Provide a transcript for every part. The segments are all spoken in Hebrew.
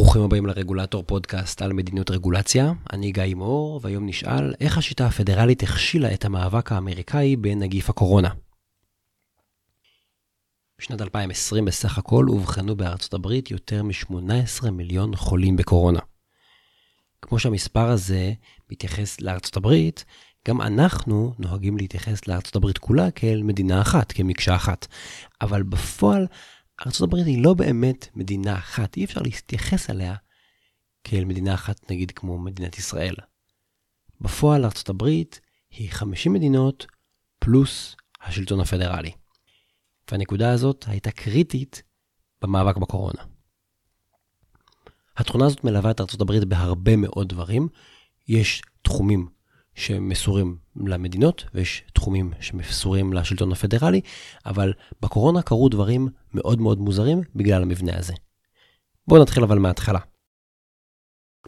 ברוכים הבאים לרגולטור פודקאסט על מדיניות רגולציה. אני גיא מור, והיום נשאל איך השיטה הפדרלית הכשילה את המאבק האמריקאי בנגיף הקורונה. בשנת 2020 בסך הכל אובחנו בארצות הברית יותר מ-18 מיליון חולים בקורונה. כמו שהמספר הזה מתייחס לארצות הברית, גם אנחנו נוהגים להתייחס לארצות הברית כולה כאל מדינה אחת, כמקשה אחת. אבל בפועל, הברית היא לא באמת מדינה אחת, אי אפשר להתייחס אליה כאל מדינה אחת, נגיד כמו מדינת ישראל. בפועל הברית היא 50 מדינות פלוס השלטון הפדרלי. והנקודה הזאת הייתה קריטית במאבק בקורונה. התכונה הזאת מלווה את הברית בהרבה מאוד דברים. יש תחומים שמסורים למדינות ויש תחומים שמסורים לשלטון הפדרלי, אבל בקורונה קרו דברים מאוד מאוד מוזרים בגלל המבנה הזה. בואו נתחיל אבל מההתחלה.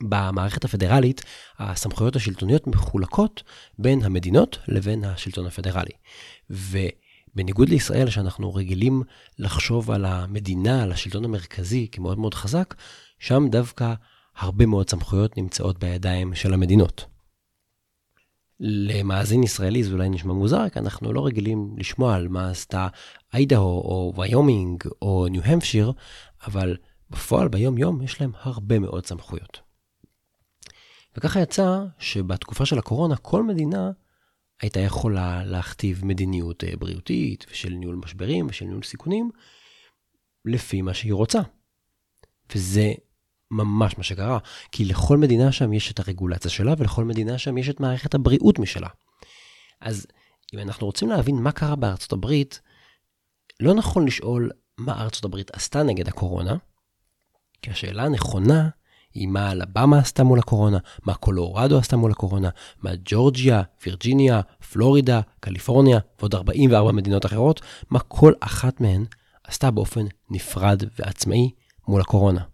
במערכת הפדרלית, הסמכויות השלטוניות מחולקות בין המדינות לבין השלטון הפדרלי. ובניגוד לישראל, שאנחנו רגילים לחשוב על המדינה, על השלטון המרכזי כמאוד מאוד חזק, שם דווקא הרבה מאוד סמכויות נמצאות בידיים של המדינות. למאזין ישראלי זה אולי נשמע מוזר, כי אנחנו לא רגילים לשמוע על מה עשתה איידהו או ויומינג או ניו-המפשיר, אבל בפועל ביום יום יש להם הרבה מאוד סמכויות. וככה יצא שבתקופה של הקורונה כל מדינה הייתה יכולה להכתיב מדיניות אה, בריאותית ושל ניהול משברים ושל ניהול סיכונים לפי מה שהיא רוצה. וזה ממש מה שקרה, כי לכל מדינה שם יש את הרגולציה שלה, ולכל מדינה שם יש את מערכת הבריאות משלה. אז אם אנחנו רוצים להבין מה קרה בארצות הברית, לא נכון לשאול מה ארצות הברית עשתה נגד הקורונה, כי השאלה הנכונה היא מה אלבמה עשתה מול הקורונה, מה קולורדו עשתה מול הקורונה, מה ג'ורג'יה, וירג'יניה, פלורידה, קליפורניה ועוד 44 מדינות אחרות, מה כל אחת מהן עשתה באופן נפרד ועצמאי מול הקורונה.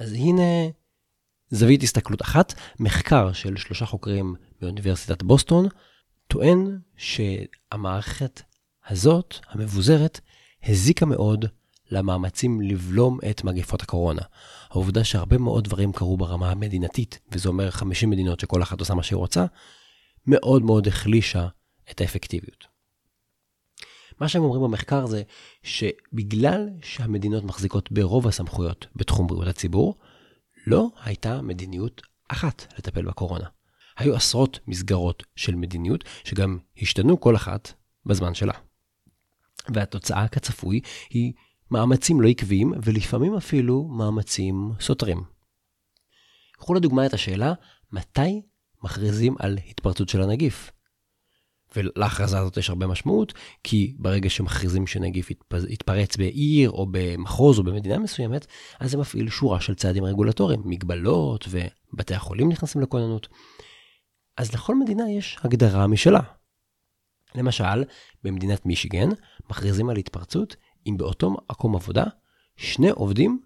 אז הנה זווית הסתכלות אחת, מחקר של שלושה חוקרים מאוניברסיטת בוסטון, טוען שהמערכת הזאת, המבוזרת, הזיקה מאוד למאמצים לבלום את מגפות הקורונה. העובדה שהרבה מאוד דברים קרו ברמה המדינתית, וזה אומר 50 מדינות שכל אחת עושה מה שהיא רוצה, מאוד מאוד החלישה את האפקטיביות. מה שהם אומרים במחקר זה שבגלל שהמדינות מחזיקות ברוב הסמכויות בתחום בריאות הציבור, לא הייתה מדיניות אחת לטפל בקורונה. היו עשרות מסגרות של מדיניות שגם השתנו כל אחת בזמן שלה. והתוצאה כצפוי היא מאמצים לא עקביים ולפעמים אפילו מאמצים סותרים. קחו לדוגמה את השאלה, מתי מכריזים על התפרצות של הנגיף? ולהכרזה הזאת יש הרבה משמעות, כי ברגע שמכריזים שנגיף יתפרץ בעיר או במחוז או במדינה מסוימת, אז זה מפעיל שורה של צעדים רגולטוריים, מגבלות ובתי החולים נכנסים לכוננות. אז לכל מדינה יש הגדרה משלה. למשל, במדינת מישיגן מכריזים על התפרצות אם באותו מקום עבודה שני עובדים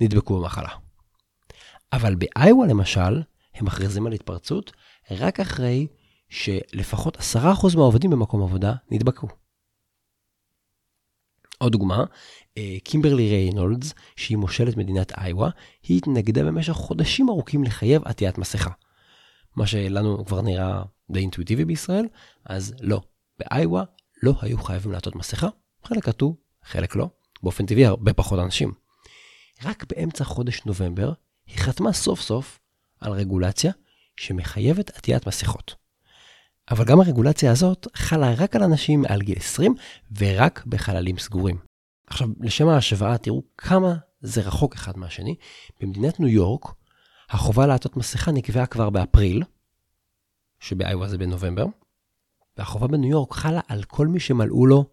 נדבקו במחלה. אבל באיווה למשל, הם מכריזים על התפרצות רק אחרי שלפחות 10% מהעובדים במקום עבודה נדבקו. עוד דוגמה, אה, קימברלי ריינולדס, שהיא מושלת מדינת איווה, היא התנגדה במשך חודשים ארוכים לחייב עטיית מסכה. מה שלנו כבר נראה די אינטואיטיבי בישראל, אז לא. באיווה לא היו חייבים לעטות מסכה, חלק עטו, חלק לא. באופן טבעי הרבה פחות אנשים. רק באמצע חודש נובמבר היא חתמה סוף סוף על רגולציה שמחייבת עטיית מסכות. אבל גם הרגולציה הזאת חלה רק על אנשים מעל גיל 20 ורק בחללים סגורים. עכשיו, לשם ההשוואה, תראו כמה זה רחוק אחד מהשני. במדינת ניו יורק, החובה לעטות מסכה נקבעה כבר באפריל, שבאיווה זה בנובמבר, והחובה בניו יורק חלה על כל מי שמלאו לו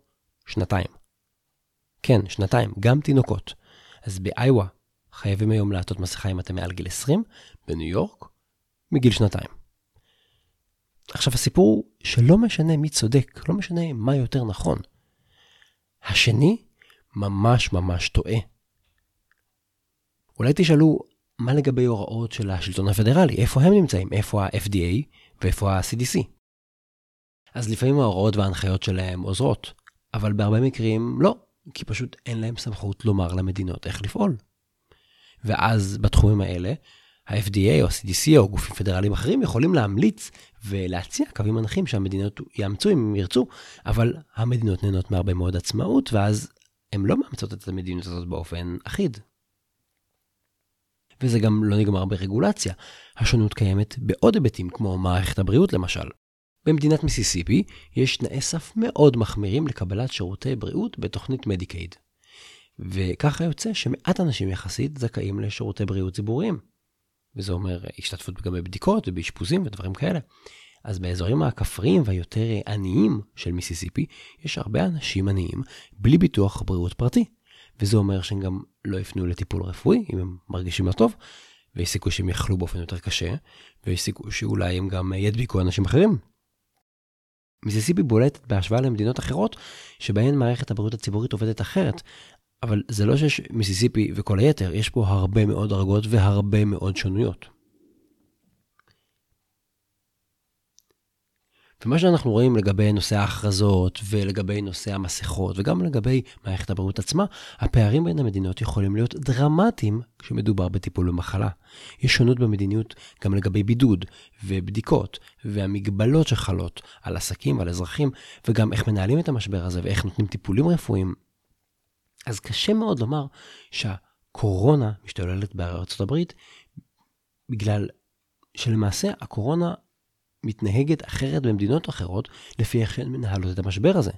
שנתיים. כן, שנתיים, גם תינוקות. אז באיווה חייבים היום לעטות מסכה אם אתם מעל גיל 20, בניו יורק, מגיל שנתיים. עכשיו הסיפור הוא שלא משנה מי צודק, לא משנה מה יותר נכון. השני ממש ממש טועה. אולי תשאלו, מה לגבי הוראות של השלטון הפדרלי? איפה הם נמצאים? איפה ה-FDA ואיפה ה-CDC? אז לפעמים ההוראות וההנחיות שלהם עוזרות, אבל בהרבה מקרים לא. כי פשוט אין להם סמכות לומר למדינות איך לפעול. ואז בתחומים האלה, ה-FDA או ה-CDC או גופים פדרליים אחרים יכולים להמליץ ולהציע קווים מנחים שהמדינות יאמצו אם הם ירצו, אבל המדינות נהנות מהרבה מאוד עצמאות, ואז הן לא מאמצות את המדיניות הזאת באופן אחיד. וזה גם לא נגמר ברגולציה. השונות קיימת בעוד היבטים, כמו מערכת הבריאות למשל. במדינת מיסיסיפי יש תנאי סף מאוד מחמירים לקבלת שירותי בריאות בתוכנית מדיקייד. וככה יוצא שמעט אנשים יחסית זכאים לשירותי בריאות ציבוריים. וזה אומר השתתפות גם בבדיקות ובאשפוזים ודברים כאלה. אז באזורים הכפריים והיותר עניים של מיסיסיפי, יש הרבה אנשים עניים בלי ביטוח בריאות פרטי. וזה אומר שהם גם לא יפנו לטיפול רפואי, אם הם מרגישים לא טוב, ויש סיכוי שהם יחלו באופן יותר קשה, ויש סיכוי שאולי הם גם ידביקו אנשים אחרים. מיסיסיפי בולטת בהשוואה למדינות אחרות, שבהן מערכת הבריאות הציבורית עובדת אחרת, אבל זה לא שיש מיסיסיפי וכל היתר, יש פה הרבה מאוד דרגות והרבה מאוד שונויות. ומה שאנחנו רואים לגבי נושא ההכרזות ולגבי נושא המסכות וגם לגבי מערכת הבריאות עצמה, הפערים בין המדינות יכולים להיות דרמטיים כשמדובר בטיפול במחלה. יש שונות במדיניות גם לגבי בידוד ובדיקות והמגבלות שחלות על עסקים ועל אזרחים וגם איך מנהלים את המשבר הזה ואיך נותנים טיפולים רפואיים. אז קשה מאוד לומר שהקורונה משתוללת בארצות הברית בגלל שלמעשה הקורונה מתנהגת אחרת במדינות אחרות, לפי איך הן מנהלות את המשבר הזה.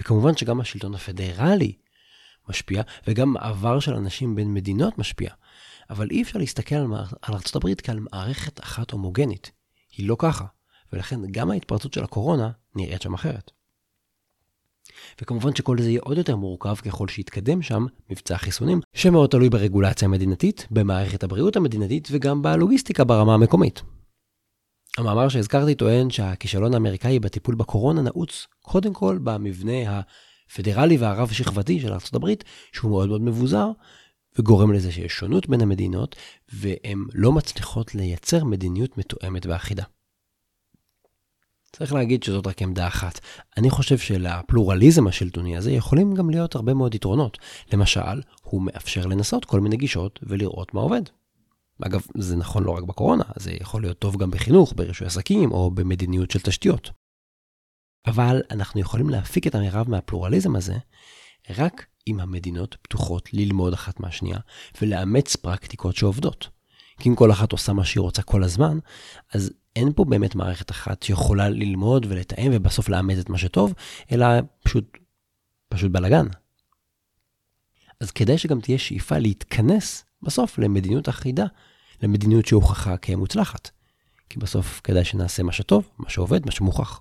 וכמובן שגם השלטון הפדרלי משפיע, וגם מעבר של אנשים בין מדינות משפיע. אבל אי אפשר להסתכל על, על ארה"ב כעל מערכת אחת הומוגנית. היא לא ככה, ולכן גם ההתפרצות של הקורונה נראית שם אחרת. וכמובן שכל זה יהיה עוד יותר מורכב ככל שיתקדם שם מבצע החיסונים, שמאוד תלוי ברגולציה המדינתית, במערכת הבריאות המדינתית וגם בלוגיסטיקה ברמה המקומית. המאמר שהזכרתי טוען שהכישלון האמריקאי בטיפול בקורונה נעוץ קודם כל במבנה הפדרלי והרב-שכבתי של ארה"ב, שהוא מאוד מאוד מבוזר, וגורם לזה שיש שונות בין המדינות, והן לא מצליחות לייצר מדיניות מתואמת ואחידה. צריך להגיד שזאת רק עמדה אחת. אני חושב שלפלורליזם השלטוני הזה יכולים גם להיות הרבה מאוד יתרונות. למשל, הוא מאפשר לנסות כל מיני גישות ולראות מה עובד. אגב, זה נכון לא רק בקורונה, זה יכול להיות טוב גם בחינוך, ברישוי עסקים או במדיניות של תשתיות. אבל אנחנו יכולים להפיק את המרב מהפלורליזם הזה רק אם המדינות פתוחות ללמוד אחת מהשנייה ולאמץ פרקטיקות שעובדות. כי אם כל אחת עושה מה שהיא רוצה כל הזמן, אז אין פה באמת מערכת אחת שיכולה ללמוד ולתאם ובסוף לאמץ את מה שטוב, אלא פשוט, פשוט בלאגן. אז כדאי שגם תהיה שאיפה להתכנס בסוף למדיניות אחידה למדיניות שהוכחה כמוצלחת. כי בסוף כדאי שנעשה מה שטוב, מה שעובד, מה שמוכח.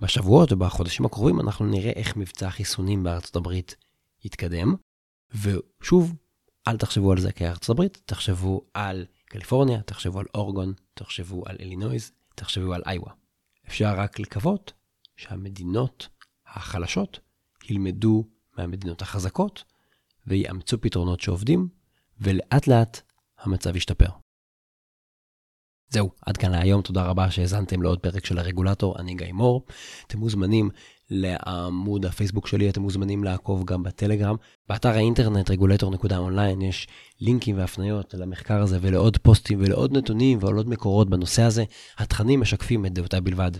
בשבועות ובחודשים הקרובים אנחנו נראה איך מבצע החיסונים בארצות הברית יתקדם, ושוב, אל תחשבו על זה כארצות הברית, תחשבו על קליפורניה, תחשבו על אורגון, תחשבו על אלינויז, תחשבו על איווה. אפשר רק לקוות שהמדינות החלשות ילמדו מהמדינות החזקות ויאמצו פתרונות שעובדים, ולאט לאט המצב ישתפר. זהו, עד כאן להיום, תודה רבה שהאזנתם לעוד פרק של הרגולטור, אני גיא מור. אתם מוזמנים לעמוד הפייסבוק שלי, אתם מוזמנים לעקוב גם בטלגרם. באתר האינטרנט רגולטור.אונליין יש לינקים והפניות למחקר הזה ולעוד פוסטים ולעוד נתונים ועוד מקורות בנושא הזה. התכנים משקפים את דעותיי בלבד.